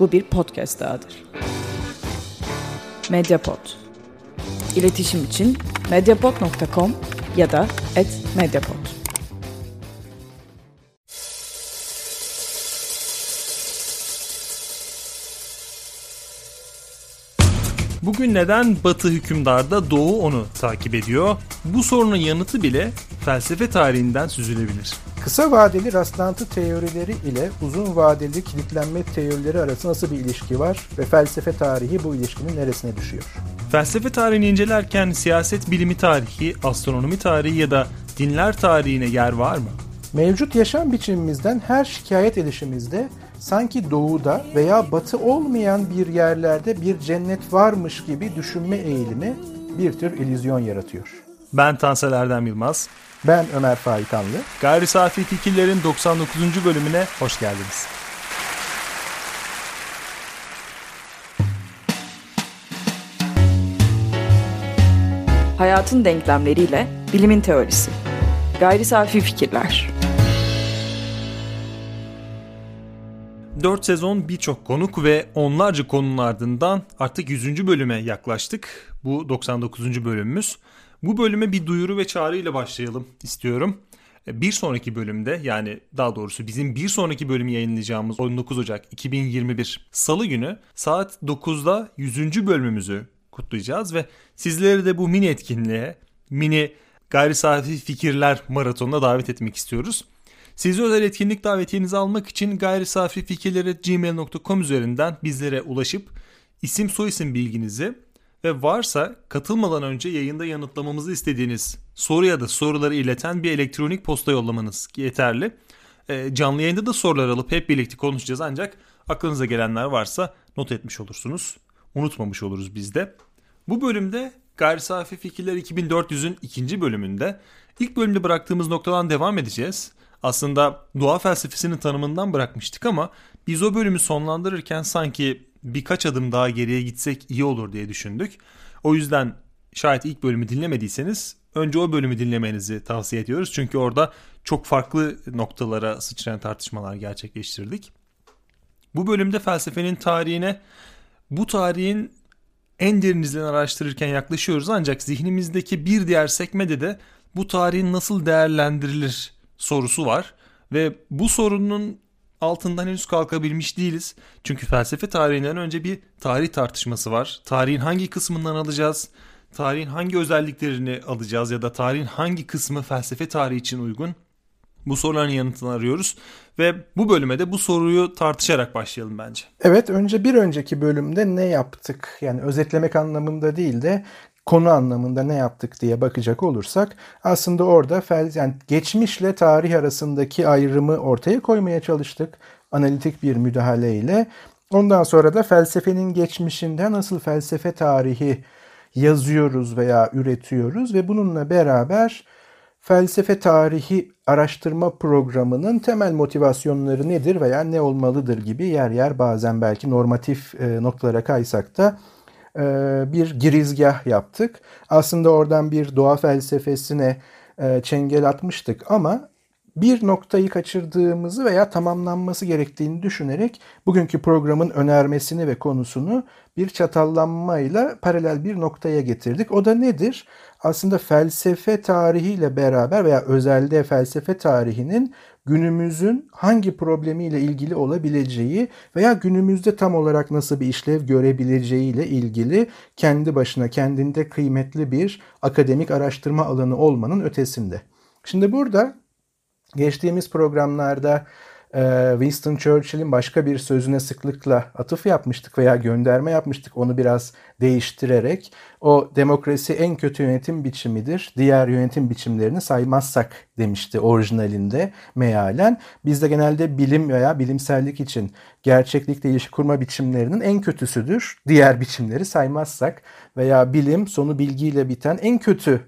bu bir podcast dahadır. Mediapod. İletişim için mediapod.com ya da @mediapod. Bugün neden Batı hükümdarda Doğu onu takip ediyor? Bu sorunun yanıtı bile felsefe tarihinden süzülebilir. Kısa vadeli rastlantı teorileri ile uzun vadeli kilitlenme teorileri arasında nasıl bir ilişki var ve felsefe tarihi bu ilişkinin neresine düşüyor? Felsefe tarihini incelerken siyaset bilimi tarihi, astronomi tarihi ya da dinler tarihine yer var mı? Mevcut yaşam biçimimizden her şikayet edişimizde sanki doğuda veya batı olmayan bir yerlerde bir cennet varmış gibi düşünme eğilimi bir tür illüzyon yaratıyor. Ben Tansel Erdem Yılmaz. Ben Ömer Faikanlı. Gayri Safi Fikirlerin 99. bölümüne hoş geldiniz. Hayatın denklemleriyle bilimin teorisi. Gayri safi fikirler. 4 sezon birçok konuk ve onlarca konunun ardından artık 100. bölüme yaklaştık. Bu 99. bölümümüz. Bu bölüme bir duyuru ve çağrı ile başlayalım istiyorum. Bir sonraki bölümde yani daha doğrusu bizim bir sonraki bölümü yayınlayacağımız 19 Ocak 2021 Salı günü saat 9'da 100. bölümümüzü kutlayacağız ve sizleri de bu mini etkinliğe, mini gayri safi fikirler maratonuna davet etmek istiyoruz. Sizi özel etkinlik davetiyenizi almak için gayri safi fikirleri gmail.com üzerinden bizlere ulaşıp isim soyisim bilginizi ve varsa katılmadan önce yayında yanıtlamamızı istediğiniz soru ya da soruları ileten bir elektronik posta yollamanız yeterli. E, canlı yayında da sorular alıp hep birlikte konuşacağız ancak aklınıza gelenler varsa not etmiş olursunuz. Unutmamış oluruz biz de. Bu bölümde Gayri Safi Fikirler 2400'ün ikinci bölümünde ilk bölümde bıraktığımız noktadan devam edeceğiz. Aslında doğa felsefesinin tanımından bırakmıştık ama biz o bölümü sonlandırırken sanki birkaç adım daha geriye gitsek iyi olur diye düşündük. O yüzden şayet ilk bölümü dinlemediyseniz önce o bölümü dinlemenizi tavsiye ediyoruz. Çünkü orada çok farklı noktalara sıçrayan tartışmalar gerçekleştirdik. Bu bölümde felsefenin tarihine bu tarihin en derinizden araştırırken yaklaşıyoruz ancak zihnimizdeki bir diğer sekmede de bu tarihin nasıl değerlendirilir sorusu var ve bu sorunun altından henüz kalkabilmiş değiliz. Çünkü felsefe tarihinden önce bir tarih tartışması var. Tarihin hangi kısmından alacağız? Tarihin hangi özelliklerini alacağız ya da tarihin hangi kısmı felsefe tarihi için uygun? Bu soruların yanıtını arıyoruz ve bu bölüme de bu soruyu tartışarak başlayalım bence. Evet önce bir önceki bölümde ne yaptık? Yani özetlemek anlamında değil de konu anlamında ne yaptık diye bakacak olursak aslında orada fel, yani geçmişle tarih arasındaki ayrımı ortaya koymaya çalıştık analitik bir müdahaleyle. Ondan sonra da felsefenin geçmişinde nasıl felsefe tarihi yazıyoruz veya üretiyoruz ve bununla beraber felsefe tarihi araştırma programının temel motivasyonları nedir veya ne olmalıdır gibi yer yer bazen belki normatif noktalara kaysak da e, bir girizgah yaptık. Aslında oradan bir doğa felsefesine e, çengel atmıştık ama bir noktayı kaçırdığımızı veya tamamlanması gerektiğini düşünerek bugünkü programın önermesini ve konusunu bir çatallanmayla paralel bir noktaya getirdik. O da nedir? Aslında felsefe tarihiyle beraber veya özelde felsefe tarihinin günümüzün hangi problemiyle ilgili olabileceği veya günümüzde tam olarak nasıl bir işlev görebileceği ile ilgili kendi başına kendinde kıymetli bir akademik araştırma alanı olmanın ötesinde. Şimdi burada geçtiğimiz programlarda Winston Churchill'in başka bir sözüne sıklıkla atıf yapmıştık veya gönderme yapmıştık onu biraz değiştirerek. O demokrasi en kötü yönetim biçimidir. Diğer yönetim biçimlerini saymazsak demişti orijinalinde mealen. Bizde genelde bilim veya bilimsellik için gerçeklikle ilişki kurma biçimlerinin en kötüsüdür. Diğer biçimleri saymazsak veya bilim sonu bilgiyle biten en kötü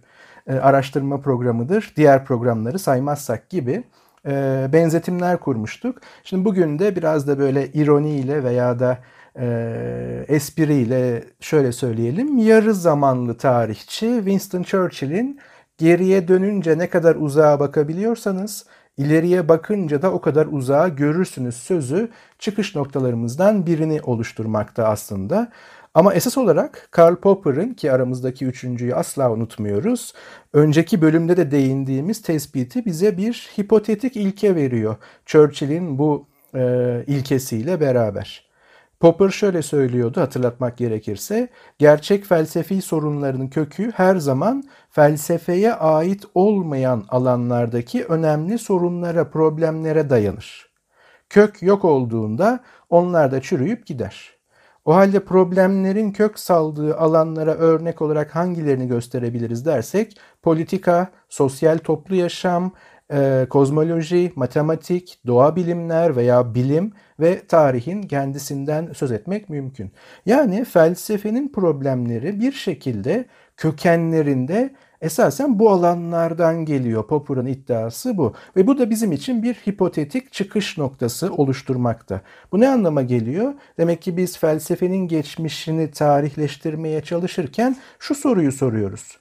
e, araştırma programıdır. Diğer programları saymazsak gibi e, benzetimler kurmuştuk. Şimdi bugün de biraz da böyle ironiyle veya da e, espriyle şöyle söyleyelim. Yarı zamanlı tarihçi Winston Churchill'in geriye dönünce ne kadar uzağa bakabiliyorsanız ileriye bakınca da o kadar uzağa görürsünüz sözü çıkış noktalarımızdan birini oluşturmakta aslında. Ama esas olarak Karl Popper'ın ki aramızdaki üçüncüyü asla unutmuyoruz. Önceki bölümde de değindiğimiz tespiti bize bir hipotetik ilke veriyor. Churchill'in bu e, ilkesiyle beraber. Popper şöyle söylüyordu hatırlatmak gerekirse, gerçek felsefi sorunların kökü her zaman felsefeye ait olmayan alanlardaki önemli sorunlara, problemlere dayanır. Kök yok olduğunda onlar da çürüyüp gider. O halde problemlerin kök saldığı alanlara örnek olarak hangilerini gösterebiliriz dersek politika, sosyal toplu yaşam, e, kozmoloji, matematik, doğa bilimler veya bilim ve tarihin kendisinden söz etmek mümkün. Yani felsefenin problemleri bir şekilde kökenlerinde esasen bu alanlardan geliyor. Popper'ın iddiası bu. Ve bu da bizim için bir hipotetik çıkış noktası oluşturmakta. Bu ne anlama geliyor? Demek ki biz felsefenin geçmişini tarihleştirmeye çalışırken şu soruyu soruyoruz.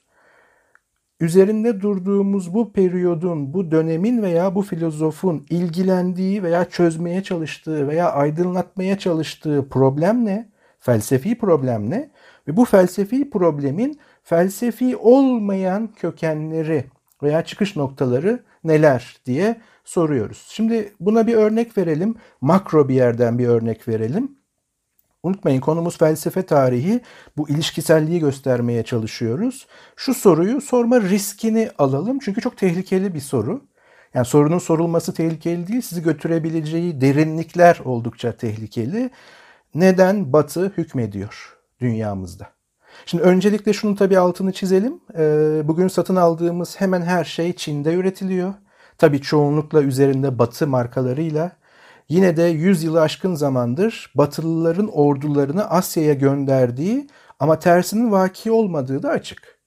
Üzerinde durduğumuz bu periyodun, bu dönemin veya bu filozofun ilgilendiği veya çözmeye çalıştığı veya aydınlatmaya çalıştığı problem ne? Felsefi problem ne? Ve bu felsefi problemin felsefi olmayan kökenleri veya çıkış noktaları neler diye soruyoruz. Şimdi buna bir örnek verelim. Makro bir yerden bir örnek verelim. Unutmayın konumuz felsefe tarihi. Bu ilişkiselliği göstermeye çalışıyoruz. Şu soruyu sorma riskini alalım. Çünkü çok tehlikeli bir soru. Yani sorunun sorulması tehlikeli değil. Sizi götürebileceği derinlikler oldukça tehlikeli. Neden Batı hükmediyor dünyamızda? Şimdi öncelikle şunu tabii altını çizelim. Ee, bugün satın aldığımız hemen her şey Çin'de üretiliyor. Tabii çoğunlukla üzerinde batı markalarıyla. Yine de 100 yılı aşkın zamandır Batılıların ordularını Asya'ya gönderdiği ama tersinin vaki olmadığı da açık.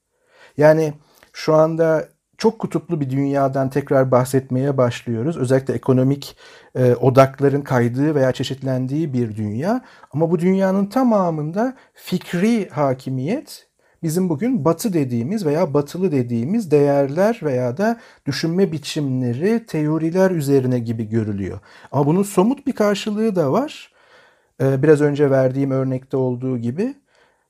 Yani şu anda çok kutuplu bir dünyadan tekrar bahsetmeye başlıyoruz. Özellikle ekonomik e, odakların kaydığı veya çeşitlendiği bir dünya. Ama bu dünyanın tamamında fikri hakimiyet bizim bugün batı dediğimiz veya batılı dediğimiz değerler veya da düşünme biçimleri, teoriler üzerine gibi görülüyor. Ama bunun somut bir karşılığı da var. Ee, biraz önce verdiğim örnekte olduğu gibi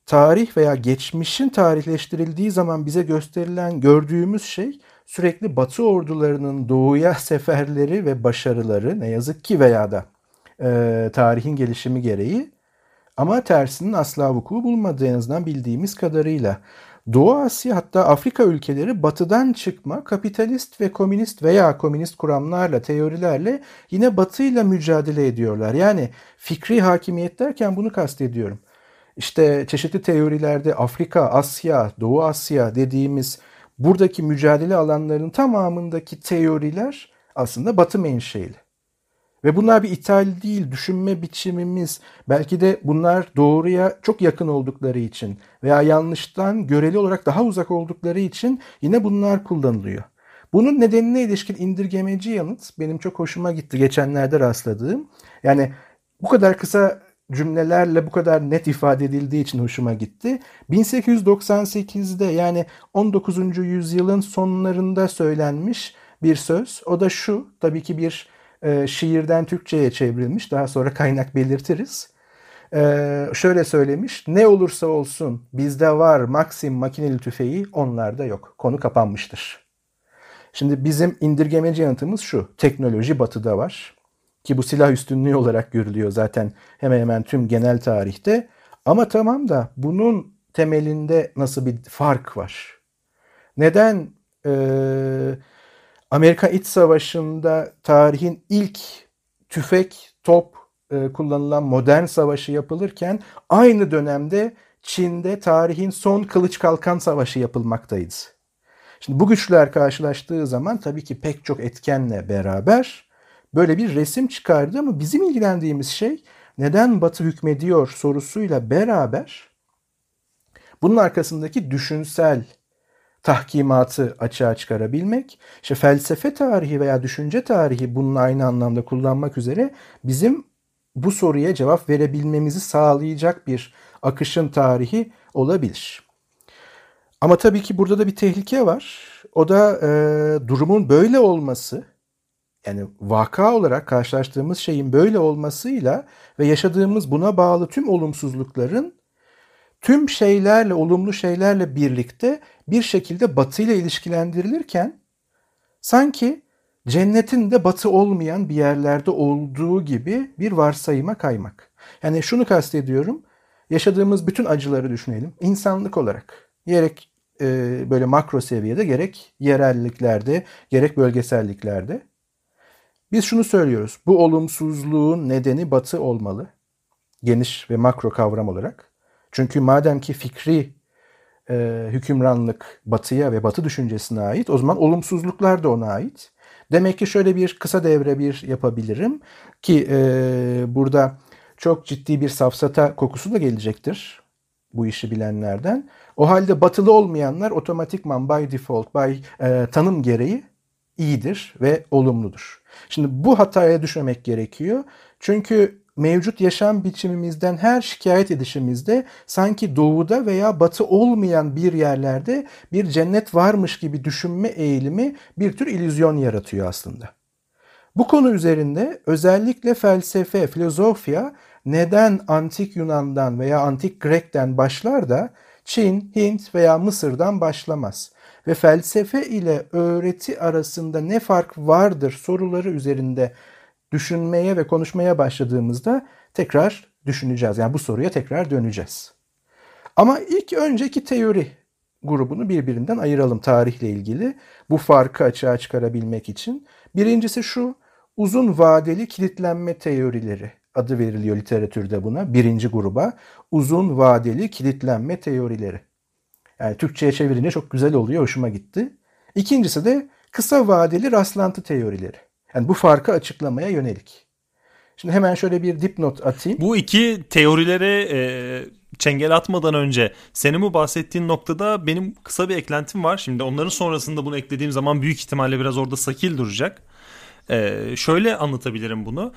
tarih veya geçmişin tarihleştirildiği zaman bize gösterilen gördüğümüz şey sürekli Batı ordularının doğuya seferleri ve başarıları ne yazık ki veya da e, tarihin gelişimi gereği ama tersinin asla vuku bulmadığı en azından bildiğimiz kadarıyla. Doğu Asya hatta Afrika ülkeleri batıdan çıkma kapitalist ve komünist veya komünist kuramlarla, teorilerle yine batıyla mücadele ediyorlar. Yani fikri hakimiyet derken bunu kastediyorum. İşte çeşitli teorilerde Afrika, Asya, Doğu Asya dediğimiz buradaki mücadele alanlarının tamamındaki teoriler aslında batı menşeli. Ve bunlar bir ithal değil, düşünme biçimimiz. Belki de bunlar doğruya çok yakın oldukları için veya yanlıştan göreli olarak daha uzak oldukları için yine bunlar kullanılıyor. Bunun nedenine ilişkin indirgemeci yanıt benim çok hoşuma gitti geçenlerde rastladığım. Yani bu kadar kısa cümlelerle bu kadar net ifade edildiği için hoşuma gitti. 1898'de yani 19. yüzyılın sonlarında söylenmiş bir söz. O da şu, tabii ki bir e, şiirden Türkçe'ye çevrilmiş. Daha sonra kaynak belirtiriz. E, şöyle söylemiş. Ne olursa olsun bizde var Maxim makineli tüfeği onlarda yok. Konu kapanmıştır. Şimdi bizim indirgemeci yanıtımız şu. Teknoloji batıda var. Ki bu silah üstünlüğü olarak görülüyor zaten hemen hemen tüm genel tarihte. Ama tamam da bunun temelinde nasıl bir fark var? Neden e, Amerika İç Savaşı'nda tarihin ilk tüfek, top e, kullanılan modern savaşı yapılırken aynı dönemde Çin'de tarihin son kılıç kalkan savaşı yapılmaktaydı. Şimdi bu güçler karşılaştığı zaman tabii ki pek çok etkenle beraber böyle bir resim çıkardı ama bizim ilgilendiğimiz şey neden Batı hükmediyor sorusuyla beraber bunun arkasındaki düşünsel tahkimatı açığa çıkarabilmek. İşte felsefe tarihi veya düşünce tarihi bunun aynı anlamda kullanmak üzere bizim bu soruya cevap verebilmemizi sağlayacak bir akışın tarihi olabilir. Ama tabii ki burada da bir tehlike var. O da e, durumun böyle olması yani vaka olarak karşılaştığımız şeyin böyle olmasıyla ve yaşadığımız buna bağlı tüm olumsuzlukların tüm şeylerle, olumlu şeylerle birlikte bir şekilde batı ile ilişkilendirilirken sanki cennetin de batı olmayan bir yerlerde olduğu gibi bir varsayıma kaymak. Yani şunu kastediyorum. Yaşadığımız bütün acıları düşünelim. İnsanlık olarak. Gerek e, böyle makro seviyede gerek yerelliklerde gerek bölgeselliklerde. Biz şunu söylüyoruz. Bu olumsuzluğun nedeni batı olmalı. Geniş ve makro kavram olarak. Çünkü madem ki fikri e, hükümranlık batıya ve batı düşüncesine ait o zaman olumsuzluklar da ona ait. Demek ki şöyle bir kısa devre bir yapabilirim ki e, burada çok ciddi bir safsata kokusu da gelecektir bu işi bilenlerden. O halde batılı olmayanlar otomatikman by default, by e, tanım gereği iyidir ve olumludur. Şimdi bu hataya düşmemek gerekiyor. Çünkü mevcut yaşam biçimimizden her şikayet edişimizde sanki doğuda veya batı olmayan bir yerlerde bir cennet varmış gibi düşünme eğilimi bir tür illüzyon yaratıyor aslında. Bu konu üzerinde özellikle felsefe, filozofya neden antik Yunan'dan veya antik Grek'ten başlar da Çin, Hint veya Mısır'dan başlamaz ve felsefe ile öğreti arasında ne fark vardır soruları üzerinde düşünmeye ve konuşmaya başladığımızda tekrar düşüneceğiz. Yani bu soruya tekrar döneceğiz. Ama ilk önceki teori grubunu birbirinden ayıralım tarihle ilgili. Bu farkı açığa çıkarabilmek için. Birincisi şu uzun vadeli kilitlenme teorileri adı veriliyor literatürde buna. Birinci gruba uzun vadeli kilitlenme teorileri. Yani Türkçe'ye çevirince çok güzel oluyor, hoşuma gitti. İkincisi de kısa vadeli rastlantı teorileri. Yani bu farkı açıklamaya yönelik. Şimdi hemen şöyle bir dipnot atayım. Bu iki teorilere e, çengel atmadan önce senin bu bahsettiğin noktada benim kısa bir eklentim var. Şimdi onların sonrasında bunu eklediğim zaman büyük ihtimalle biraz orada sakil duracak. E, şöyle anlatabilirim bunu.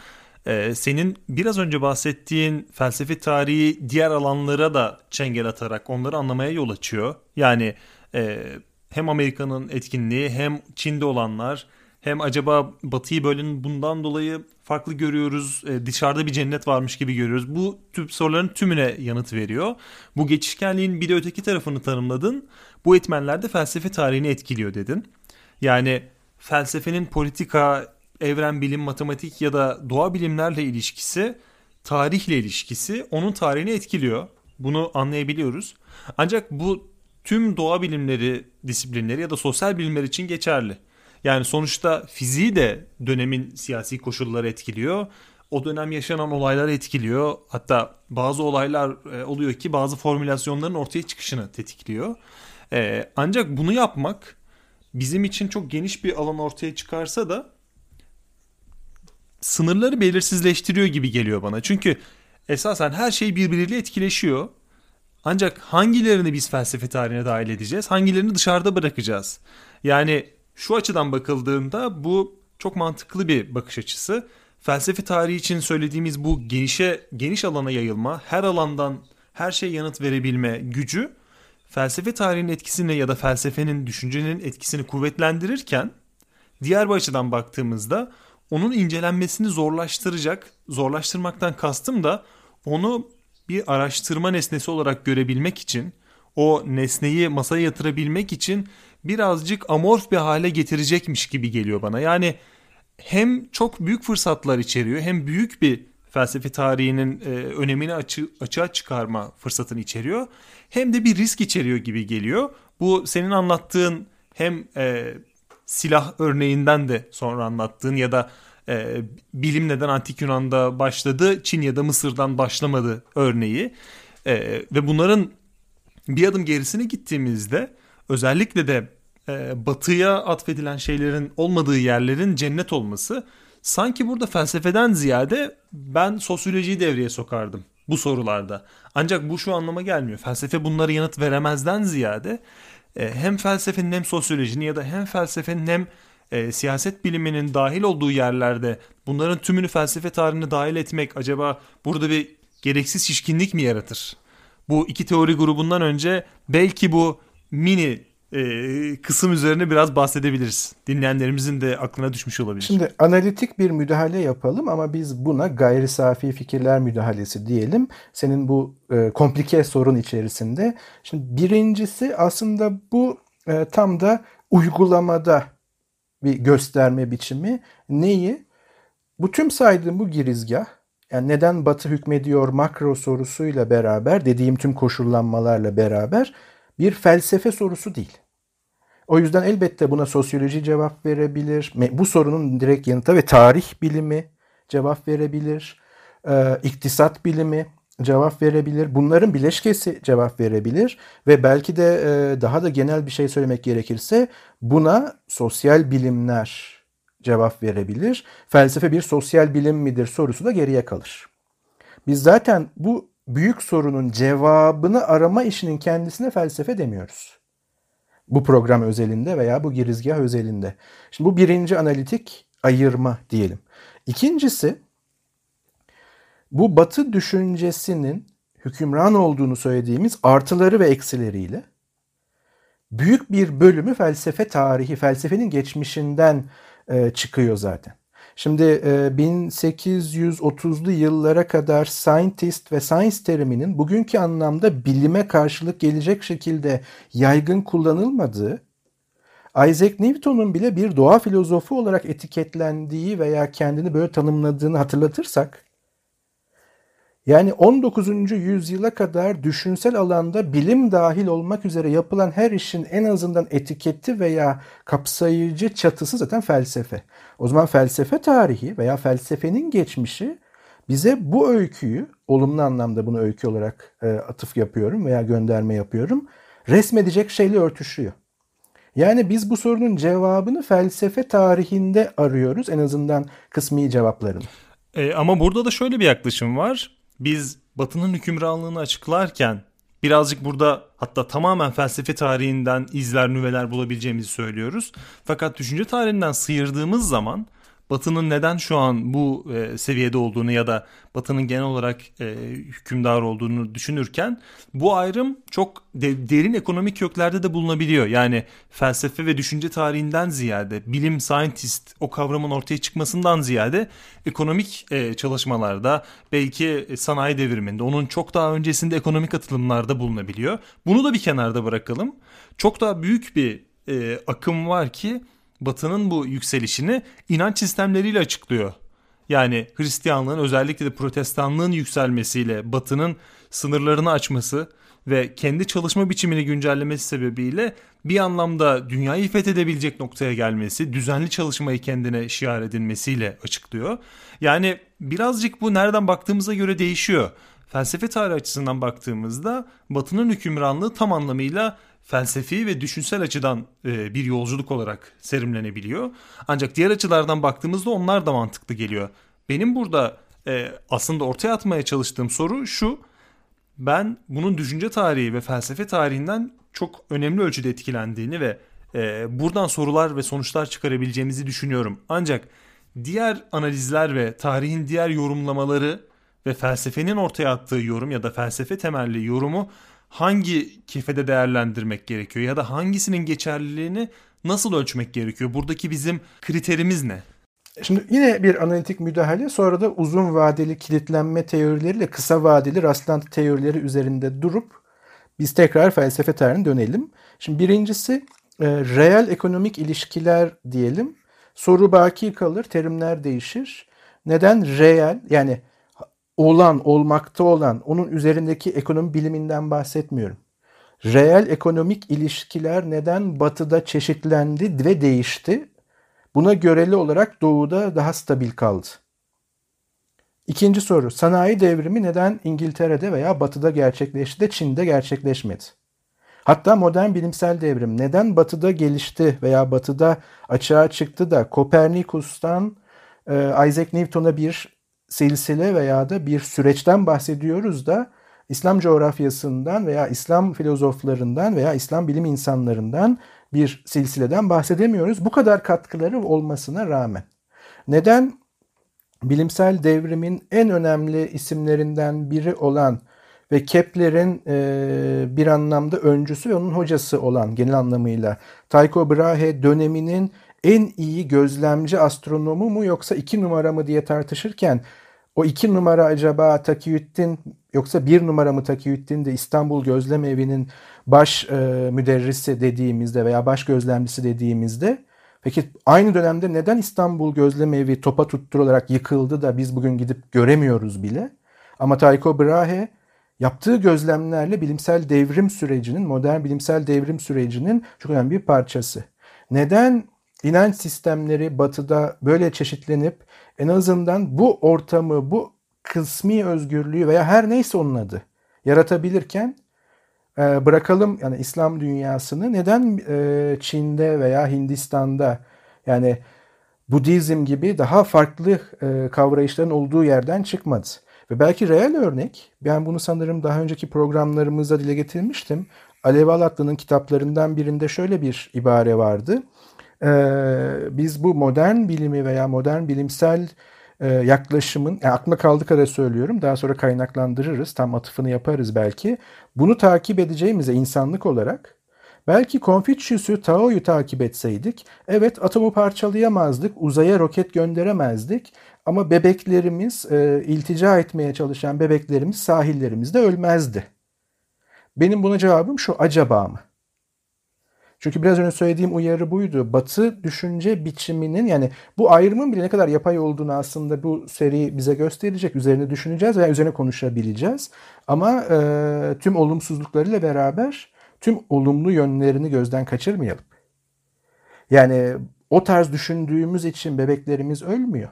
E, senin biraz önce bahsettiğin felsefe tarihi diğer alanlara da çengel atarak onları anlamaya yol açıyor. Yani e, hem Amerika'nın etkinliği hem Çin'de olanlar hem acaba Batı'yı böyle bundan dolayı farklı görüyoruz, e, dışarıda bir cennet varmış gibi görüyoruz. Bu tip soruların tümüne yanıt veriyor. Bu geçişkenliğin bir de öteki tarafını tanımladın. Bu etmenler de felsefe tarihini etkiliyor dedin. Yani felsefenin politika, evren bilim, matematik ya da doğa bilimlerle ilişkisi, tarihle ilişkisi onun tarihini etkiliyor. Bunu anlayabiliyoruz. Ancak bu tüm doğa bilimleri disiplinleri ya da sosyal bilimler için geçerli. Yani sonuçta fiziği de dönemin siyasi koşulları etkiliyor. O dönem yaşanan olaylar etkiliyor. Hatta bazı olaylar e, oluyor ki bazı formülasyonların ortaya çıkışını tetikliyor. E, ancak bunu yapmak bizim için çok geniş bir alan ortaya çıkarsa da sınırları belirsizleştiriyor gibi geliyor bana. Çünkü esasen her şey birbiriyle etkileşiyor. Ancak hangilerini biz felsefe tarihine dahil edeceğiz, hangilerini dışarıda bırakacağız? Yani şu açıdan bakıldığında bu çok mantıklı bir bakış açısı. Felsefe tarihi için söylediğimiz bu genişe geniş alana yayılma, her alandan her şey yanıt verebilme gücü felsefe tarihinin etkisini ya da felsefenin düşüncenin etkisini kuvvetlendirirken diğer bir açıdan baktığımızda onun incelenmesini zorlaştıracak, zorlaştırmaktan kastım da onu bir araştırma nesnesi olarak görebilmek için, o nesneyi masaya yatırabilmek için birazcık amorf bir hale getirecekmiş gibi geliyor bana. Yani hem çok büyük fırsatlar içeriyor hem büyük bir felsefe tarihinin e, önemini açı, açığa çıkarma fırsatını içeriyor. Hem de bir risk içeriyor gibi geliyor. Bu senin anlattığın hem e, silah örneğinden de sonra anlattığın ya da e, bilim neden antik Yunan'da başladı, Çin ya da Mısır'dan başlamadı örneği. E, ve bunların bir adım gerisine gittiğimizde özellikle de e, batıya atfedilen şeylerin olmadığı yerlerin cennet olması sanki burada felsefeden ziyade ben sosyolojiyi devreye sokardım bu sorularda. Ancak bu şu anlama gelmiyor. Felsefe bunlara yanıt veremezden ziyade e, hem felsefenin hem sosyolojinin ya da hem felsefenin hem e, siyaset biliminin dahil olduğu yerlerde bunların tümünü felsefe tarihine dahil etmek acaba burada bir gereksiz şişkinlik mi yaratır? Bu iki teori grubundan önce belki bu mini e, kısım üzerine biraz bahsedebiliriz. Dinleyenlerimizin de aklına düşmüş olabilir. Şimdi analitik bir müdahale yapalım ama biz buna gayri safi fikirler müdahalesi diyelim. Senin bu e, komplike sorun içerisinde. Şimdi birincisi aslında bu e, tam da uygulamada bir gösterme biçimi. Neyi? Bu tüm saydığım bu girizgah yani neden Batı hükmediyor makro sorusuyla beraber dediğim tüm koşullanmalarla beraber bir felsefe sorusu değil. O yüzden elbette buna sosyoloji cevap verebilir. Bu sorunun direkt yanıtı ve tarih bilimi cevap verebilir. Ee, iktisat bilimi cevap verebilir. Bunların bileşkesi cevap verebilir. Ve belki de e, daha da genel bir şey söylemek gerekirse buna sosyal bilimler cevap verebilir. Felsefe bir sosyal bilim midir sorusu da geriye kalır. Biz zaten bu büyük sorunun cevabını arama işinin kendisine felsefe demiyoruz. Bu program özelinde veya bu girizgah özelinde. Şimdi bu birinci analitik ayırma diyelim. İkincisi bu batı düşüncesinin hükümran olduğunu söylediğimiz artıları ve eksileriyle büyük bir bölümü felsefe tarihi, felsefenin geçmişinden e, çıkıyor zaten. Şimdi e, 1830'lu yıllara kadar scientist ve science teriminin bugünkü anlamda bilime karşılık gelecek şekilde yaygın kullanılmadığı, Isaac Newton'un bile bir doğa filozofu olarak etiketlendiği veya kendini böyle tanımladığını hatırlatırsak, yani 19. yüzyıla kadar düşünsel alanda bilim dahil olmak üzere yapılan her işin en azından etiketi veya kapsayıcı çatısı zaten felsefe. O zaman felsefe tarihi veya felsefenin geçmişi bize bu öyküyü, olumlu anlamda bunu öykü olarak e, atıf yapıyorum veya gönderme yapıyorum, resmedecek şeyle örtüşüyor. Yani biz bu sorunun cevabını felsefe tarihinde arıyoruz en azından kısmi cevaplarını. E, ama burada da şöyle bir yaklaşım var biz Batı'nın hükümranlığını açıklarken birazcık burada hatta tamamen felsefe tarihinden izler nüveler bulabileceğimizi söylüyoruz. Fakat düşünce tarihinden sıyırdığımız zaman Batı'nın neden şu an bu e, seviyede olduğunu ya da Batı'nın genel olarak e, hükümdar olduğunu düşünürken bu ayrım çok de, derin ekonomik köklerde de bulunabiliyor. Yani felsefe ve düşünce tarihinden ziyade bilim scientist o kavramın ortaya çıkmasından ziyade ekonomik e, çalışmalarda belki sanayi devriminde onun çok daha öncesinde ekonomik atılımlarda bulunabiliyor. Bunu da bir kenarda bırakalım. Çok daha büyük bir e, akım var ki Batı'nın bu yükselişini inanç sistemleriyle açıklıyor. Yani Hristiyanlığın özellikle de protestanlığın yükselmesiyle Batı'nın sınırlarını açması ve kendi çalışma biçimini güncellemesi sebebiyle bir anlamda dünyayı fethedebilecek noktaya gelmesi, düzenli çalışmayı kendine şiar edilmesiyle açıklıyor. Yani birazcık bu nereden baktığımıza göre değişiyor. Felsefe tarihi açısından baktığımızda Batı'nın hükümranlığı tam anlamıyla felsefi ve düşünsel açıdan e, bir yolculuk olarak serimlenebiliyor. Ancak diğer açılardan baktığımızda onlar da mantıklı geliyor. Benim burada e, aslında ortaya atmaya çalıştığım soru şu. Ben bunun düşünce tarihi ve felsefe tarihinden çok önemli ölçüde etkilendiğini ve e, buradan sorular ve sonuçlar çıkarabileceğimizi düşünüyorum. Ancak diğer analizler ve tarihin diğer yorumlamaları ve felsefenin ortaya attığı yorum ya da felsefe temelli yorumu hangi kefede değerlendirmek gerekiyor ya da hangisinin geçerliliğini nasıl ölçmek gerekiyor? Buradaki bizim kriterimiz ne? Şimdi yine bir analitik müdahale sonra da uzun vadeli kilitlenme teorileriyle kısa vadeli rastlantı teorileri üzerinde durup biz tekrar felsefe tarihine dönelim. Şimdi birincisi e, reel ekonomik ilişkiler diyelim. Soru baki kalır, terimler değişir. Neden reel yani olan, olmakta olan, onun üzerindeki ekonomi biliminden bahsetmiyorum. Reel ekonomik ilişkiler neden batıda çeşitlendi ve değişti? Buna göreli olarak doğuda daha stabil kaldı. İkinci soru, sanayi devrimi neden İngiltere'de veya batıda gerçekleşti de Çin'de gerçekleşmedi? Hatta modern bilimsel devrim neden batıda gelişti veya batıda açığa çıktı da Kopernikus'tan e, Isaac Newton'a bir silsile veya da bir süreçten bahsediyoruz da İslam coğrafyasından veya İslam filozoflarından veya İslam bilim insanlarından bir silsileden bahsedemiyoruz. Bu kadar katkıları olmasına rağmen. Neden bilimsel devrimin en önemli isimlerinden biri olan ve Kepler'in e, bir anlamda öncüsü ve onun hocası olan genel anlamıyla Tycho Brahe döneminin en iyi gözlemci astronomu mu yoksa iki numara mı diye tartışırken o iki numara acaba Takiyüddin yoksa bir numara mı Takiyüddin de İstanbul Gözlem Evi'nin baş e, müderrisi dediğimizde veya baş gözlemcisi dediğimizde peki aynı dönemde neden İstanbul Gözlem Evi topa tutturularak yıkıldı da biz bugün gidip göremiyoruz bile? Ama Tycho Brahe yaptığı gözlemlerle bilimsel devrim sürecinin, modern bilimsel devrim sürecinin çok önemli bir parçası. Neden inanç sistemleri batıda böyle çeşitlenip en azından bu ortamı, bu kısmi özgürlüğü veya her neyse onun adı yaratabilirken e, bırakalım yani İslam dünyasını neden e, Çin'de veya Hindistan'da yani Budizm gibi daha farklı e, kavrayışların olduğu yerden çıkmadı. Ve belki reel örnek, ben bunu sanırım daha önceki programlarımızda dile getirmiştim. Alev Alatlı'nın kitaplarından birinde şöyle bir ibare vardı. Ee, biz bu modern bilimi veya modern bilimsel e, yaklaşımın, yani aklıma kaldık kadar söylüyorum, daha sonra kaynaklandırırız, tam atıfını yaparız belki. Bunu takip edeceğimize insanlık olarak Belki Confucius'u, Tao'yu takip etseydik, evet atomu parçalayamazdık, uzaya roket gönderemezdik ama bebeklerimiz, e, iltica etmeye çalışan bebeklerimiz sahillerimizde ölmezdi. Benim buna cevabım şu, acaba mı? Çünkü biraz önce söylediğim uyarı buydu. Batı düşünce biçiminin yani bu ayrımın bile ne kadar yapay olduğunu aslında bu seri bize gösterecek. Üzerine düşüneceğiz veya üzerine konuşabileceğiz. Ama e, tüm olumsuzluklarıyla beraber tüm olumlu yönlerini gözden kaçırmayalım. Yani o tarz düşündüğümüz için bebeklerimiz ölmüyor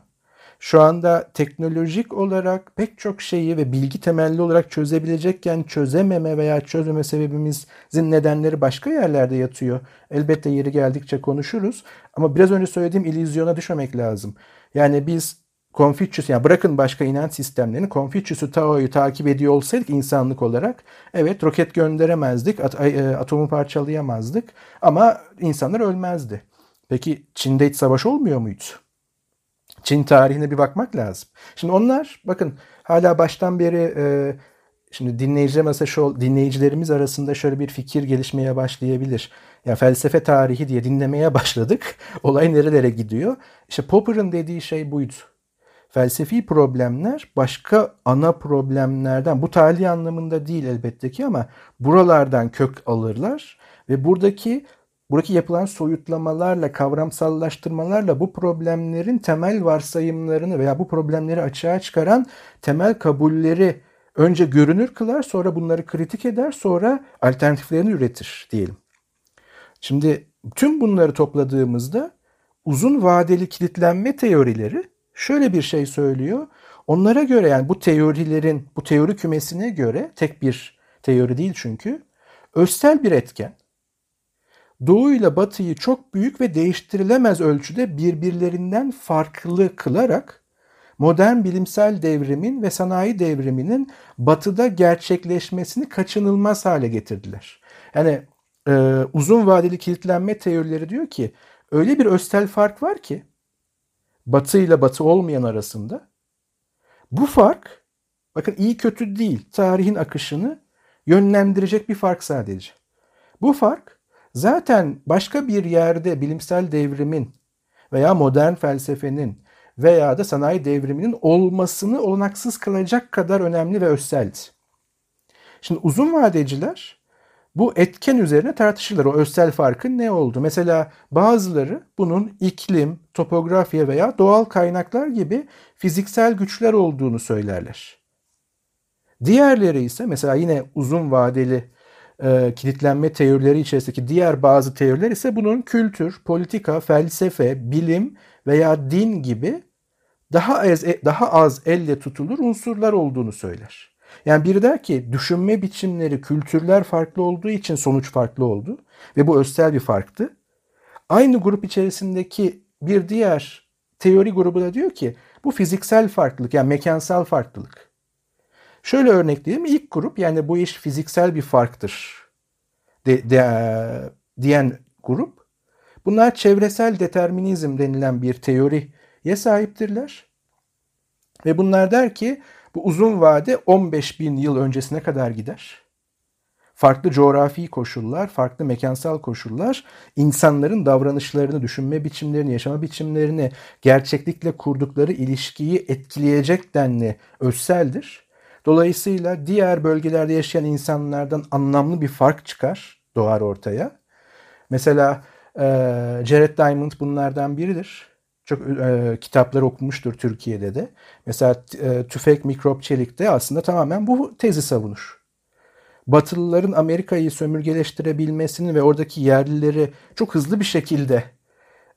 şu anda teknolojik olarak pek çok şeyi ve bilgi temelli olarak çözebilecekken çözememe veya çözmeme sebebimizin nedenleri başka yerlerde yatıyor. Elbette yeri geldikçe konuşuruz ama biraz önce söylediğim illüzyona düşmemek lazım. Yani biz Confucius yani bırakın başka inanç sistemlerini Confucius'u Tao'yu takip ediyor olsaydık insanlık olarak evet roket gönderemezdik, at, e, atomu parçalayamazdık ama insanlar ölmezdi. Peki Çin'de hiç savaş olmuyor muydu? Çin tarihine bir bakmak lazım. Şimdi onlar bakın hala baştan beri e, şimdi dinleyiciler mesela şu dinleyicilerimiz arasında şöyle bir fikir gelişmeye başlayabilir. Ya felsefe tarihi diye dinlemeye başladık. Olay nerelere gidiyor? İşte Popper'ın dediği şey buydu. Felsefi problemler başka ana problemlerden bu tali anlamında değil elbette ki ama buralardan kök alırlar ve buradaki Buradaki yapılan soyutlamalarla, kavramsallaştırmalarla bu problemlerin temel varsayımlarını veya bu problemleri açığa çıkaran temel kabulleri önce görünür kılar, sonra bunları kritik eder, sonra alternatiflerini üretir diyelim. Şimdi tüm bunları topladığımızda uzun vadeli kilitlenme teorileri şöyle bir şey söylüyor. Onlara göre yani bu teorilerin, bu teori kümesine göre tek bir teori değil çünkü, özsel bir etken Doğu ile Batı'yı çok büyük ve değiştirilemez ölçüde birbirlerinden farklı kılarak modern bilimsel devrimin ve sanayi devriminin Batı'da gerçekleşmesini kaçınılmaz hale getirdiler. Yani e, uzun vadeli kilitlenme teorileri diyor ki öyle bir östel fark var ki Batı ile Batı olmayan arasında. Bu fark bakın iyi kötü değil tarihin akışını yönlendirecek bir fark sadece. Bu fark Zaten başka bir yerde bilimsel devrimin veya modern felsefenin veya da sanayi devriminin olmasını olanaksız kılacak kadar önemli ve özseldi. Şimdi uzun vadeciler bu etken üzerine tartışırlar. O özsel farkın ne oldu? Mesela bazıları bunun iklim, topografya veya doğal kaynaklar gibi fiziksel güçler olduğunu söylerler. Diğerleri ise mesela yine uzun vadeli e, kilitlenme teorileri içerisindeki diğer bazı teoriler ise bunun kültür, politika, felsefe, bilim veya din gibi daha az, daha az elle tutulur unsurlar olduğunu söyler. Yani biri der ki düşünme biçimleri, kültürler farklı olduğu için sonuç farklı oldu ve bu özel bir farktı. Aynı grup içerisindeki bir diğer teori grubu da diyor ki bu fiziksel farklılık yani mekansal farklılık. Şöyle örnekleyeyim. İlk grup yani bu iş fiziksel bir farktır de, de, diyen grup. Bunlar çevresel determinizm denilen bir teoriye sahiptirler. Ve bunlar der ki Bu uzun vade 15 bin yıl öncesine kadar gider. Farklı coğrafi koşullar, farklı mekansal koşullar insanların davranışlarını, düşünme biçimlerini, yaşama biçimlerini, gerçeklikle kurdukları ilişkiyi etkileyecek denli özseldir. Dolayısıyla diğer bölgelerde yaşayan insanlardan anlamlı bir fark çıkar, doğar ortaya. Mesela e, Jared Diamond bunlardan biridir. Çok e, kitaplar okumuştur Türkiye'de de. Mesela e, Tüfek Mikrop Çelik'te aslında tamamen bu tezi savunur. Batılıların Amerika'yı sömürgeleştirebilmesini ve oradaki yerlileri çok hızlı bir şekilde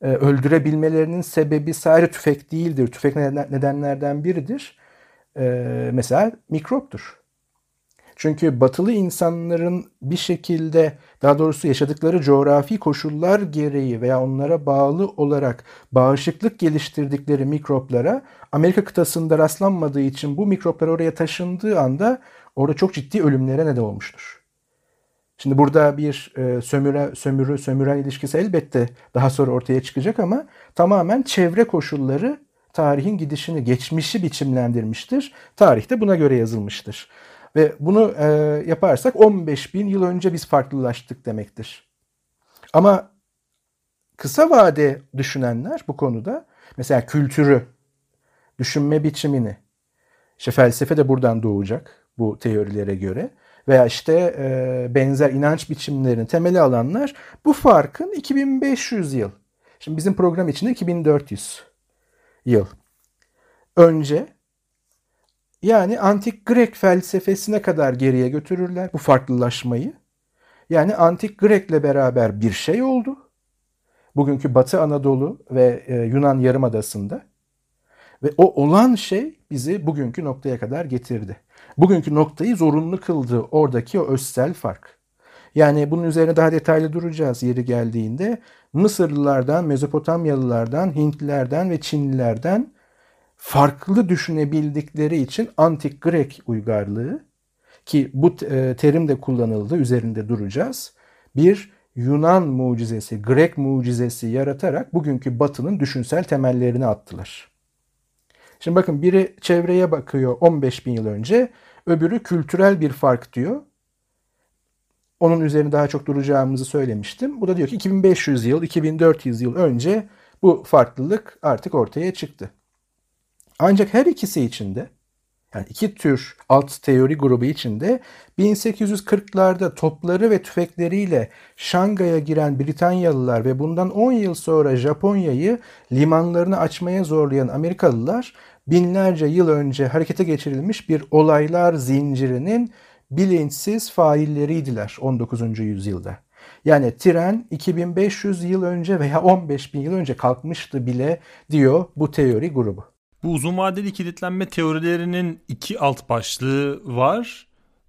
e, öldürebilmelerinin sebebi sadece tüfek değildir. Tüfek nedenlerden biridir. E, mesela mikroptur. Çünkü batılı insanların bir şekilde daha doğrusu yaşadıkları coğrafi koşullar gereği veya onlara bağlı olarak bağışıklık geliştirdikleri mikroplara Amerika kıtasında rastlanmadığı için bu mikroplar oraya taşındığı anda orada çok ciddi ölümlere neden olmuştur. Şimdi burada bir e, sömüre, sömürü, sömüren ilişkisi elbette daha sonra ortaya çıkacak ama tamamen çevre koşulları tarihin gidişini, geçmişi biçimlendirmiştir. Tarihte buna göre yazılmıştır. Ve bunu e, yaparsak 15 bin yıl önce biz farklılaştık demektir. Ama kısa vade düşünenler bu konuda mesela kültürü, düşünme biçimini, işte felsefe de buradan doğacak bu teorilere göre veya işte e, benzer inanç biçimlerini temeli alanlar bu farkın 2500 yıl. Şimdi bizim program içinde 2400 yıl önce yani antik Grek felsefesine kadar geriye götürürler bu farklılaşmayı. Yani antik Grek'le beraber bir şey oldu. Bugünkü Batı Anadolu ve e, Yunan Yarımadası'nda. Ve o olan şey bizi bugünkü noktaya kadar getirdi. Bugünkü noktayı zorunlu kıldı oradaki o özsel fark. Yani bunun üzerine daha detaylı duracağız yeri geldiğinde. Mısırlılardan, Mezopotamyalılardan, Hintlilerden ve Çinlilerden farklı düşünebildikleri için antik Grek uygarlığı ki bu e, terim de kullanıldı üzerinde duracağız. Bir Yunan mucizesi, Grek mucizesi yaratarak bugünkü batının düşünsel temellerini attılar. Şimdi bakın biri çevreye bakıyor 15 bin yıl önce, öbürü kültürel bir fark diyor. Onun üzerine daha çok duracağımızı söylemiştim. Bu da diyor ki 2500 yıl, 2400 yıl önce bu farklılık artık ortaya çıktı. Ancak her ikisi içinde yani iki tür alt teori grubu içinde 1840'larda topları ve tüfekleriyle Şangay'a giren Britanyalılar ve bundan 10 yıl sonra Japonya'yı limanlarını açmaya zorlayan Amerikalılar binlerce yıl önce harekete geçirilmiş bir olaylar zincirinin bilinçsiz failleriydiler 19. yüzyılda. Yani tren 2500 yıl önce veya 15 bin yıl önce kalkmıştı bile diyor bu teori grubu. Bu uzun vadeli kilitlenme teorilerinin iki alt başlığı var.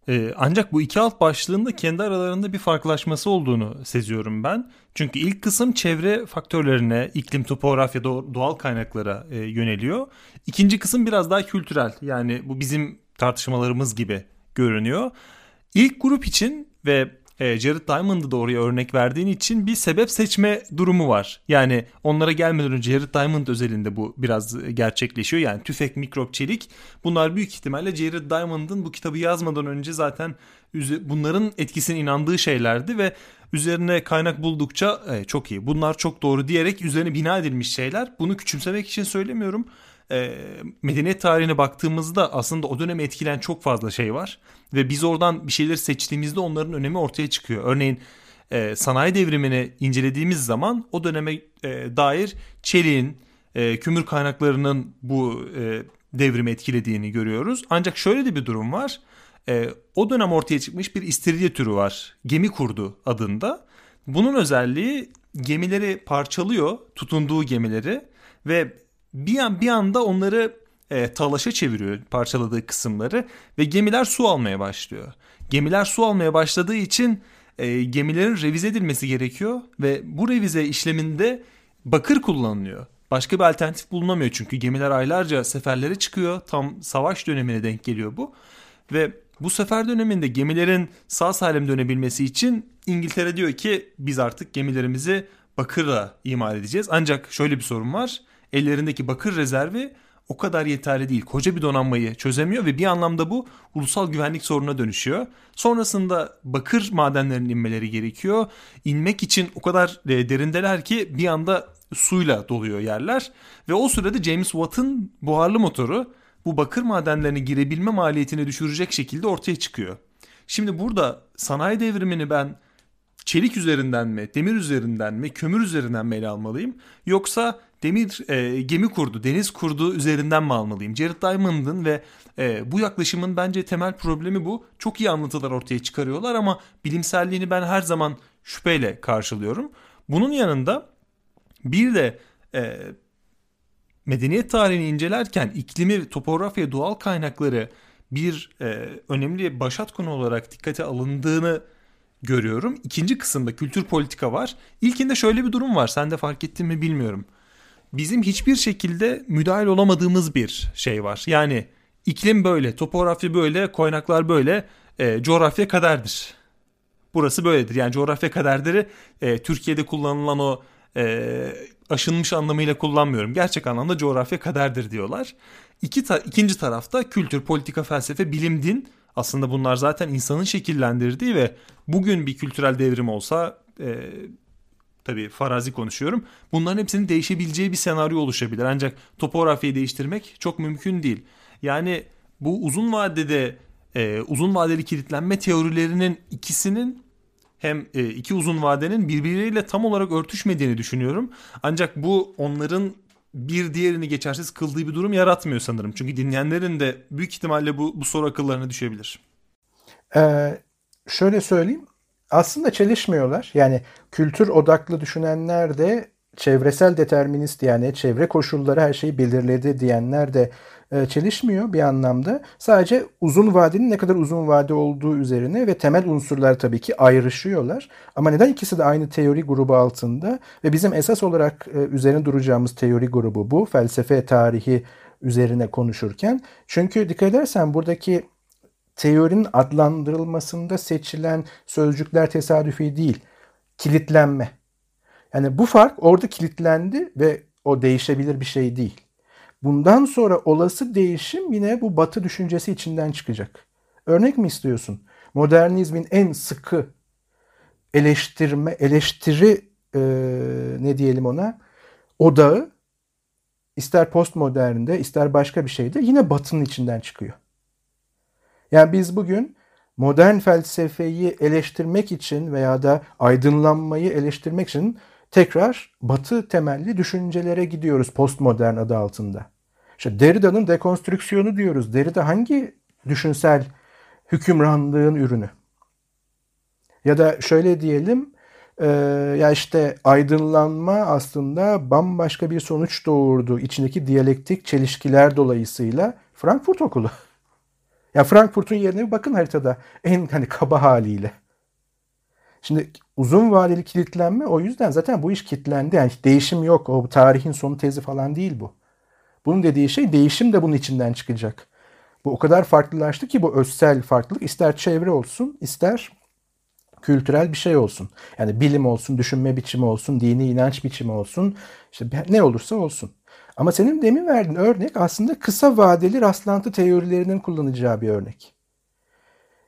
Ee, ancak bu iki alt başlığında kendi aralarında bir farklılaşması olduğunu seziyorum ben. Çünkü ilk kısım çevre faktörlerine, iklim, topografya, doğal kaynaklara e, yöneliyor. İkinci kısım biraz daha kültürel. Yani bu bizim tartışmalarımız gibi görünüyor. İlk grup için ve e, Jared Diamond'ı da oraya örnek verdiğin için bir sebep seçme durumu var. Yani onlara gelmeden önce Jared Diamond özelinde bu biraz gerçekleşiyor. Yani tüfek, mikrop, çelik bunlar büyük ihtimalle Jared Diamond'ın bu kitabı yazmadan önce zaten bunların etkisine inandığı şeylerdi ve üzerine kaynak buldukça e, çok iyi bunlar çok doğru diyerek üzerine bina edilmiş şeyler. Bunu küçümsemek için söylemiyorum e, medeniyet tarihine baktığımızda aslında o dönemi etkilen çok fazla şey var. Ve biz oradan bir şeyleri seçtiğimizde onların önemi ortaya çıkıyor. Örneğin e, sanayi devrimini incelediğimiz zaman o döneme e, dair çeliğin, e, kümür kaynaklarının bu e, devrimi etkilediğini görüyoruz. Ancak şöyle de bir durum var. E, o dönem ortaya çıkmış bir istiridye türü var. Gemi kurdu adında. Bunun özelliği gemileri parçalıyor, tutunduğu gemileri ve bir an bir anda onları e, talaşa çeviriyor parçaladığı kısımları ve gemiler su almaya başlıyor. Gemiler su almaya başladığı için e, gemilerin revize edilmesi gerekiyor ve bu revize işleminde bakır kullanılıyor. Başka bir alternatif bulunamıyor çünkü gemiler aylarca seferlere çıkıyor. Tam savaş dönemine denk geliyor bu. Ve bu sefer döneminde gemilerin sağ salim dönebilmesi için İngiltere diyor ki biz artık gemilerimizi bakırla imal edeceğiz. Ancak şöyle bir sorun var ellerindeki bakır rezervi o kadar yeterli değil. Koca bir donanmayı çözemiyor ve bir anlamda bu ulusal güvenlik sorununa dönüşüyor. Sonrasında bakır madenlerinin inmeleri gerekiyor. İnmek için o kadar e, derindeler ki bir anda suyla doluyor yerler. Ve o sırada James Watt'ın buharlı motoru bu bakır madenlerine girebilme maliyetini düşürecek şekilde ortaya çıkıyor. Şimdi burada sanayi devrimini ben çelik üzerinden mi, demir üzerinden mi, kömür üzerinden mi ele almalıyım? Yoksa demir e, gemi kurdu, deniz kurdu üzerinden mi almalıyım? Jared Diamond'ın ve e, bu yaklaşımın bence temel problemi bu. Çok iyi anlatılar ortaya çıkarıyorlar ama bilimselliğini ben her zaman şüpheyle karşılıyorum. Bunun yanında bir de e, medeniyet tarihini incelerken iklimi, topografya, doğal kaynakları bir e, önemli başat konu olarak dikkate alındığını görüyorum. İkinci kısımda kültür politika var. İlkinde şöyle bir durum var. Sen de fark ettin mi bilmiyorum. Bizim hiçbir şekilde müdahil olamadığımız bir şey var. Yani iklim böyle, topografya böyle, kaynaklar böyle, e, coğrafya kaderdir. Burası böyledir. Yani coğrafya kaderleri e, Türkiye'de kullanılan o e, aşınmış anlamıyla kullanmıyorum. Gerçek anlamda coğrafya kaderdir diyorlar. İki ta- ikinci tarafta kültür, politika, felsefe, bilim, din aslında bunlar zaten insanın şekillendirdiği ve bugün bir kültürel devrim olsa e, tabii farazi konuşuyorum. Bunların hepsinin değişebileceği bir senaryo oluşabilir. Ancak topografyayı değiştirmek çok mümkün değil. Yani bu uzun vadede e, uzun vadeli kilitlenme teorilerinin ikisinin hem e, iki uzun vadenin birbirleriyle tam olarak örtüşmediğini düşünüyorum. Ancak bu onların bir diğerini geçersiz kıldığı bir durum yaratmıyor sanırım. Çünkü dinleyenlerin de büyük ihtimalle bu, bu soru akıllarına düşebilir. Ee, şöyle söyleyeyim. Aslında çelişmiyorlar. Yani kültür odaklı düşünenler de çevresel determinist yani çevre koşulları her şeyi belirledi diyenler de e, çelişmiyor bir anlamda. Sadece uzun vadenin ne kadar uzun vade olduğu üzerine ve temel unsurlar tabii ki ayrışıyorlar. Ama neden ikisi de aynı teori grubu altında ve bizim esas olarak e, üzerine duracağımız teori grubu bu. Felsefe tarihi üzerine konuşurken. Çünkü dikkat edersen buradaki teorinin adlandırılmasında seçilen sözcükler tesadüfi değil. Kilitlenme. Yani bu fark orada kilitlendi ve o değişebilir bir şey değil. Bundan sonra olası değişim yine bu batı düşüncesi içinden çıkacak. Örnek mi istiyorsun? Modernizmin en sıkı eleştirme, eleştiri e, ne diyelim ona odağı ister postmodernde ister başka bir şeyde yine batının içinden çıkıyor. Yani biz bugün modern felsefeyi eleştirmek için veya da aydınlanmayı eleştirmek için tekrar batı temelli düşüncelere gidiyoruz postmodern adı altında. İşte Derrida'nın dekonstrüksiyonu diyoruz. Derrida hangi düşünsel hükümranlığın ürünü? Ya da şöyle diyelim, e, ya işte aydınlanma aslında bambaşka bir sonuç doğurdu. İçindeki diyalektik çelişkiler dolayısıyla Frankfurt okulu. Ya Frankfurt'un yerine bir bakın haritada en hani kaba haliyle. Şimdi uzun vadeli kilitlenme o yüzden zaten bu iş kilitlendi. Yani değişim yok. O tarihin sonu tezi falan değil bu. Bunun dediği şey değişim de bunun içinden çıkacak. Bu o kadar farklılaştı ki bu özsel farklılık ister çevre olsun ister kültürel bir şey olsun. Yani bilim olsun, düşünme biçimi olsun, dini inanç biçimi olsun. İşte ne olursa olsun. Ama senin demin verdiğin örnek aslında kısa vadeli rastlantı teorilerinin kullanacağı bir örnek.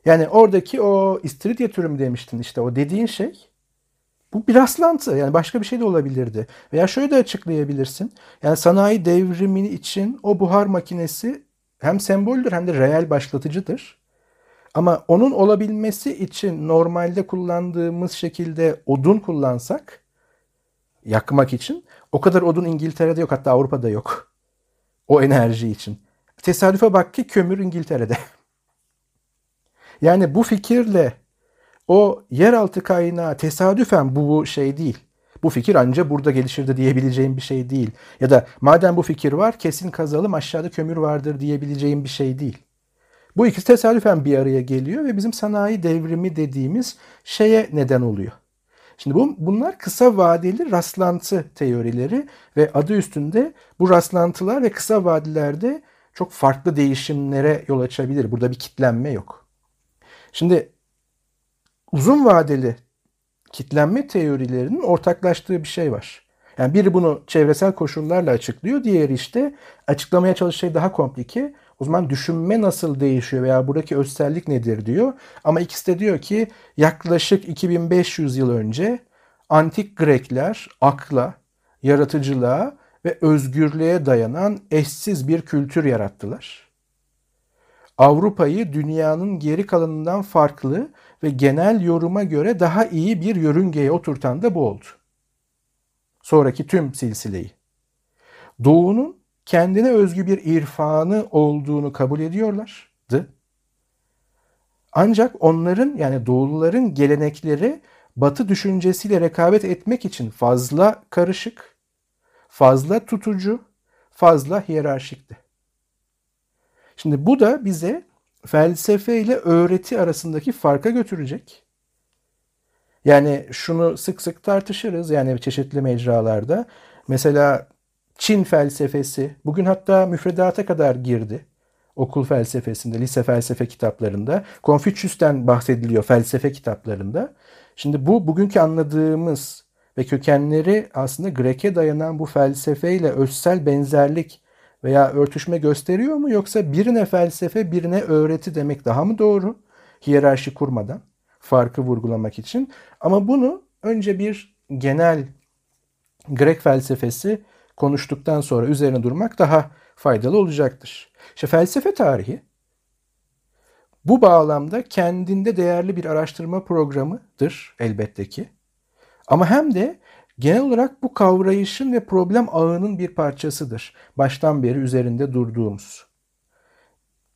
Yani oradaki o istiridye türü demiştin işte o dediğin şey bu bir rastlantı. Yani başka bir şey de olabilirdi. Veya şöyle de açıklayabilirsin. Yani sanayi devrimi için o buhar makinesi hem semboldür hem de reel başlatıcıdır. Ama onun olabilmesi için normalde kullandığımız şekilde odun kullansak yakmak için o kadar odun İngiltere'de yok hatta Avrupa'da yok. O enerji için. Tesadüfe bak ki kömür İngiltere'de. Yani bu fikirle o yeraltı kaynağı tesadüfen bu şey değil. Bu fikir anca burada gelişirdi diyebileceğim bir şey değil. Ya da madem bu fikir var kesin kazalım aşağıda kömür vardır diyebileceğim bir şey değil. Bu ikisi tesadüfen bir araya geliyor ve bizim sanayi devrimi dediğimiz şeye neden oluyor. Şimdi bu, bunlar kısa vadeli rastlantı teorileri ve adı üstünde bu rastlantılar ve kısa vadilerde çok farklı değişimlere yol açabilir. Burada bir kitlenme yok. Şimdi uzun vadeli kitlenme teorilerinin ortaklaştığı bir şey var. Yani biri bunu çevresel koşullarla açıklıyor, diğeri işte açıklamaya çalıştığı şey daha komplike. O zaman düşünme nasıl değişiyor veya buradaki özsellik nedir diyor. Ama ikisi de diyor ki yaklaşık 2500 yıl önce antik Grekler akla, yaratıcılığa ve özgürlüğe dayanan eşsiz bir kültür yarattılar. Avrupa'yı dünyanın geri kalanından farklı ve genel yoruma göre daha iyi bir yörüngeye oturtan da bu oldu. Sonraki tüm silsileyi. Doğu'nun kendine özgü bir irfanı olduğunu kabul ediyorlardı. Ancak onların yani doğuluların gelenekleri batı düşüncesiyle rekabet etmek için fazla karışık, fazla tutucu, fazla hiyerarşikti. Şimdi bu da bize felsefe ile öğreti arasındaki farka götürecek. Yani şunu sık sık tartışırız yani çeşitli mecralarda. Mesela Çin felsefesi bugün hatta müfredata kadar girdi. Okul felsefesinde, lise felsefe kitaplarında. Konfüçyüs'ten bahsediliyor felsefe kitaplarında. Şimdi bu bugünkü anladığımız ve kökenleri aslında Grek'e dayanan bu felsefeyle özsel benzerlik veya örtüşme gösteriyor mu yoksa birine felsefe birine öğreti demek daha mı doğru? Hiyerarşi kurmadan farkı vurgulamak için. Ama bunu önce bir genel Grek felsefesi konuştuktan sonra üzerine durmak daha faydalı olacaktır. İşte felsefe tarihi bu bağlamda kendinde değerli bir araştırma programıdır elbette ki. Ama hem de genel olarak bu kavrayışın ve problem ağının bir parçasıdır. Baştan beri üzerinde durduğumuz.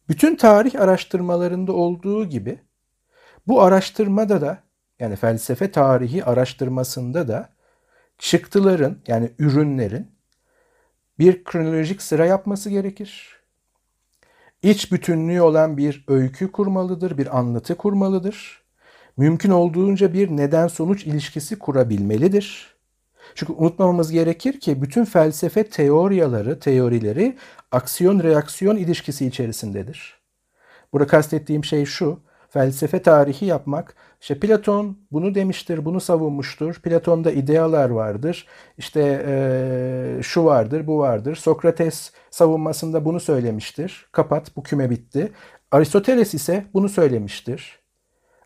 Bütün tarih araştırmalarında olduğu gibi bu araştırmada da yani felsefe tarihi araştırmasında da çıktıların yani ürünlerin bir kronolojik sıra yapması gerekir. İç bütünlüğü olan bir öykü kurmalıdır, bir anlatı kurmalıdır. Mümkün olduğunca bir neden sonuç ilişkisi kurabilmelidir. Çünkü unutmamamız gerekir ki bütün felsefe teoriyaları, teorileri aksiyon reaksiyon ilişkisi içerisindedir. Burada kastettiğim şey şu felsefe tarihi yapmak. İşte Platon bunu demiştir, bunu savunmuştur. Platon'da idealar vardır. İşte e, şu vardır, bu vardır. Sokrates savunmasında bunu söylemiştir. Kapat, bu küme bitti. Aristoteles ise bunu söylemiştir.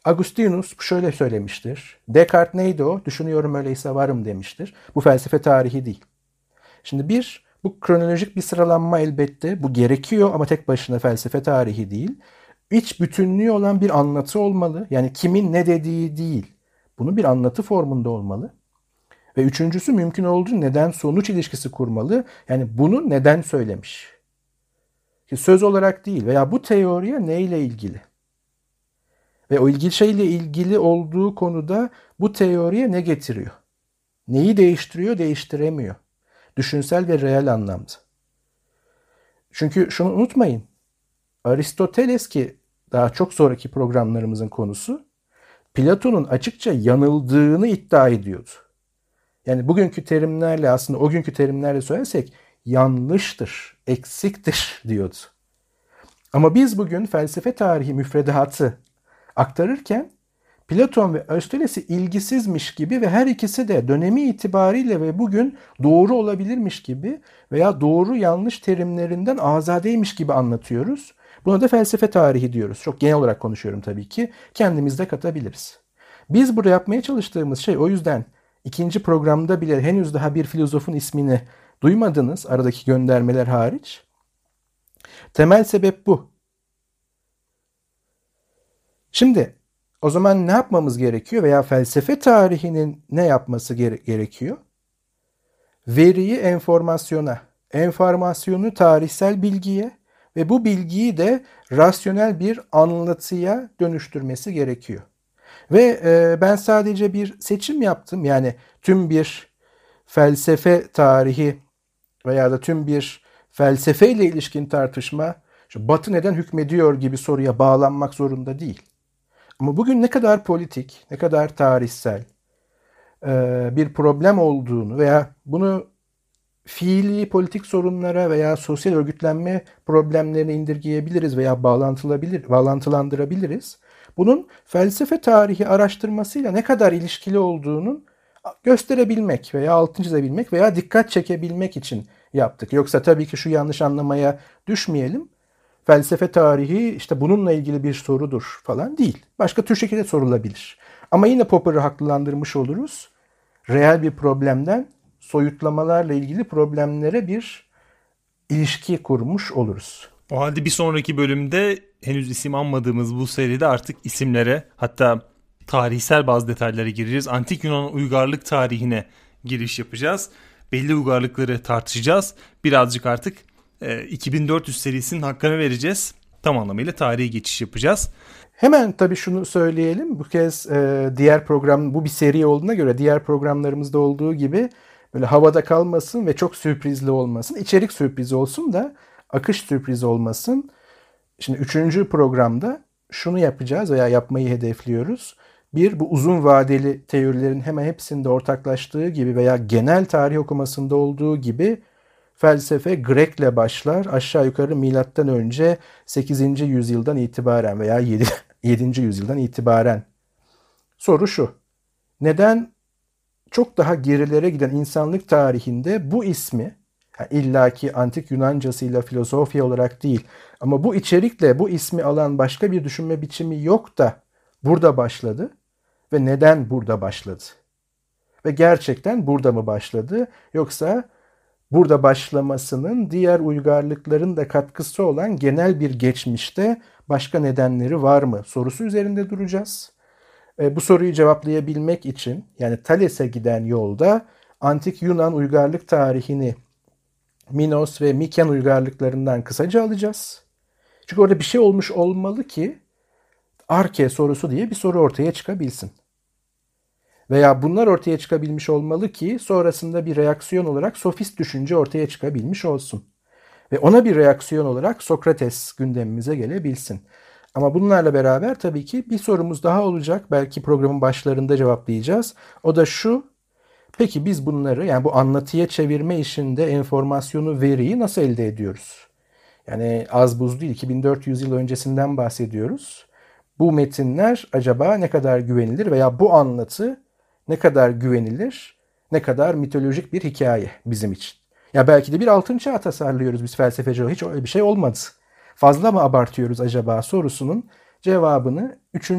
Agustinus şöyle söylemiştir. Descartes neydi o? Düşünüyorum öyleyse varım demiştir. Bu felsefe tarihi değil. Şimdi bir, bu kronolojik bir sıralanma elbette. Bu gerekiyor ama tek başına felsefe tarihi değil iç bütünlüğü olan bir anlatı olmalı. Yani kimin ne dediği değil. Bunu bir anlatı formunda olmalı. Ve üçüncüsü mümkün olduğu neden sonuç ilişkisi kurmalı. Yani bunu neden söylemiş. Ki söz olarak değil veya bu teoriye neyle ilgili. Ve o ilgili şeyle ilgili olduğu konuda bu teoriye ne getiriyor? Neyi değiştiriyor, değiştiremiyor. Düşünsel ve reel anlamda. Çünkü şunu unutmayın. Aristoteles ki daha çok sonraki programlarımızın konusu Platon'un açıkça yanıldığını iddia ediyordu. Yani bugünkü terimlerle aslında o günkü terimlerle söylersek yanlıştır, eksiktir diyordu. Ama biz bugün felsefe tarihi müfredatı aktarırken Platon ve Aristoteles'i ilgisizmiş gibi ve her ikisi de dönemi itibariyle ve bugün doğru olabilirmiş gibi veya doğru yanlış terimlerinden azadeymiş gibi anlatıyoruz. Buna da felsefe tarihi diyoruz. Çok genel olarak konuşuyorum tabii ki. Kendimiz de katabiliriz. Biz burada yapmaya çalıştığımız şey o yüzden ikinci programda bile henüz daha bir filozofun ismini duymadınız aradaki göndermeler hariç. Temel sebep bu. Şimdi o zaman ne yapmamız gerekiyor veya felsefe tarihinin ne yapması gere- gerekiyor? Veriyi enformasyona, enformasyonu tarihsel bilgiye, ve bu bilgiyi de rasyonel bir anlatıya dönüştürmesi gerekiyor. Ve e, ben sadece bir seçim yaptım. Yani tüm bir felsefe tarihi veya da tüm bir felsefeyle ilişkin tartışma şu Batı neden hükmediyor gibi soruya bağlanmak zorunda değil. Ama bugün ne kadar politik, ne kadar tarihsel e, bir problem olduğunu veya bunu fiili politik sorunlara veya sosyal örgütlenme problemlerine indirgeyebiliriz veya bağlantılabilir, bağlantılandırabiliriz. Bunun felsefe tarihi araştırmasıyla ne kadar ilişkili olduğunun gösterebilmek veya altın çizebilmek veya dikkat çekebilmek için yaptık. Yoksa tabii ki şu yanlış anlamaya düşmeyelim. Felsefe tarihi işte bununla ilgili bir sorudur falan değil. Başka tür şekilde sorulabilir. Ama yine Popper'ı haklılandırmış oluruz. Reel bir problemden soyutlamalarla ilgili problemlere bir ilişki kurmuş oluruz. O halde bir sonraki bölümde henüz isim anmadığımız bu seride artık isimlere hatta tarihsel bazı detaylara gireceğiz. Antik Yunan uygarlık tarihine giriş yapacağız. Belli uygarlıkları tartışacağız. Birazcık artık e, 2400 serisinin hakkını vereceğiz. Tam anlamıyla tarihe geçiş yapacağız. Hemen tabii şunu söyleyelim. Bu kez e, diğer program bu bir seri olduğuna göre diğer programlarımızda olduğu gibi böyle havada kalmasın ve çok sürprizli olmasın. İçerik sürprizi olsun da akış sürprizi olmasın. Şimdi üçüncü programda şunu yapacağız veya yapmayı hedefliyoruz. Bir, bu uzun vadeli teorilerin hemen hepsinde ortaklaştığı gibi veya genel tarih okumasında olduğu gibi felsefe Grek'le başlar. Aşağı yukarı milattan önce 8. yüzyıldan itibaren veya 7. 7. yüzyıldan itibaren. Soru şu. Neden çok daha gerilere giden insanlık tarihinde bu ismi yani illaki antik Yunancasıyla filozofya olarak değil ama bu içerikle bu ismi alan başka bir düşünme biçimi yok da burada başladı ve neden burada başladı? Ve gerçekten burada mı başladı yoksa burada başlamasının diğer uygarlıkların da katkısı olan genel bir geçmişte başka nedenleri var mı sorusu üzerinde duracağız. E, bu soruyu cevaplayabilmek için yani Thales'e giden yolda antik Yunan uygarlık tarihini Minos ve Miken uygarlıklarından kısaca alacağız. Çünkü orada bir şey olmuş olmalı ki Arke sorusu diye bir soru ortaya çıkabilsin. Veya bunlar ortaya çıkabilmiş olmalı ki sonrasında bir reaksiyon olarak sofist düşünce ortaya çıkabilmiş olsun. Ve ona bir reaksiyon olarak Sokrates gündemimize gelebilsin. Ama bunlarla beraber tabii ki bir sorumuz daha olacak. Belki programın başlarında cevaplayacağız. O da şu. Peki biz bunları yani bu anlatıya çevirme işinde enformasyonu, veriyi nasıl elde ediyoruz? Yani az buz değil 2400 yıl öncesinden bahsediyoruz. Bu metinler acaba ne kadar güvenilir veya bu anlatı ne kadar güvenilir, ne kadar mitolojik bir hikaye bizim için? Ya belki de bir altın çağ tasarlıyoruz biz felsefeci. Hiç öyle bir şey olmadı. Fazla mı abartıyoruz acaba sorusunun cevabını 3.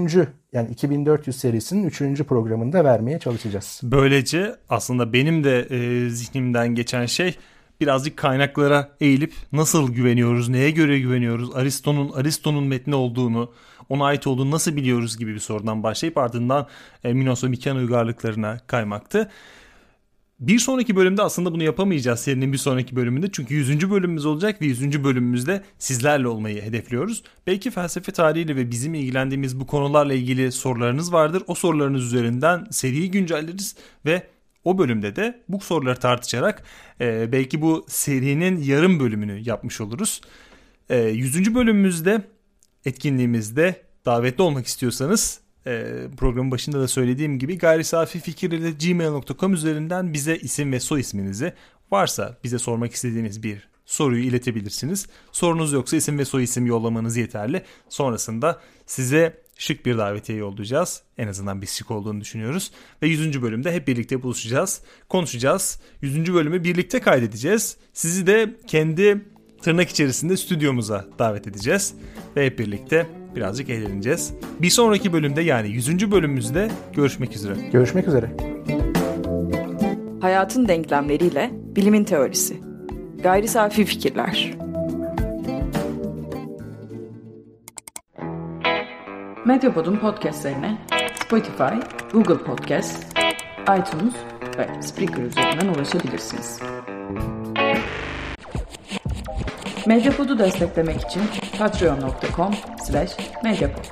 yani 2400 serisinin 3. programında vermeye çalışacağız. Böylece aslında benim de e, zihnimden geçen şey birazcık kaynaklara eğilip nasıl güveniyoruz, neye göre güveniyoruz, Aristo'nun Aristo'nun metni olduğunu, ona ait olduğunu nasıl biliyoruz gibi bir sorudan başlayıp ardından e, Minos ve Miken uygarlıklarına kaymaktı. Bir sonraki bölümde aslında bunu yapamayacağız serinin bir sonraki bölümünde. Çünkü 100. bölümümüz olacak ve 100. bölümümüzde sizlerle olmayı hedefliyoruz. Belki felsefe tarihiyle ve bizim ilgilendiğimiz bu konularla ilgili sorularınız vardır. O sorularınız üzerinden seriyi güncelleriz ve o bölümde de bu soruları tartışarak e, belki bu serinin yarım bölümünü yapmış oluruz. E, 100. bölümümüzde etkinliğimizde davetli olmak istiyorsanız programın başında da söylediğim gibi gayri safi fikir ile gmail.com üzerinden bize isim ve soy isminizi varsa bize sormak istediğiniz bir soruyu iletebilirsiniz. Sorunuz yoksa isim ve soy isim yollamanız yeterli. Sonrasında size şık bir davetiye yollayacağız. En azından biz şık olduğunu düşünüyoruz. Ve 100. bölümde hep birlikte buluşacağız. Konuşacağız. 100. bölümü birlikte kaydedeceğiz. Sizi de kendi tırnak içerisinde stüdyomuza davet edeceğiz. Ve hep birlikte birazcık eğleneceğiz. Bir sonraki bölümde yani 100. bölümümüzde görüşmek üzere. Görüşmek üzere. Hayatın denklemleriyle bilimin teorisi. Gayri safi fikirler. Medyapod'un podcastlerine Spotify, Google Podcast, iTunes ve Spreaker üzerinden ulaşabilirsiniz. Medyapod'u desteklemek için patreon.com slash medyapod.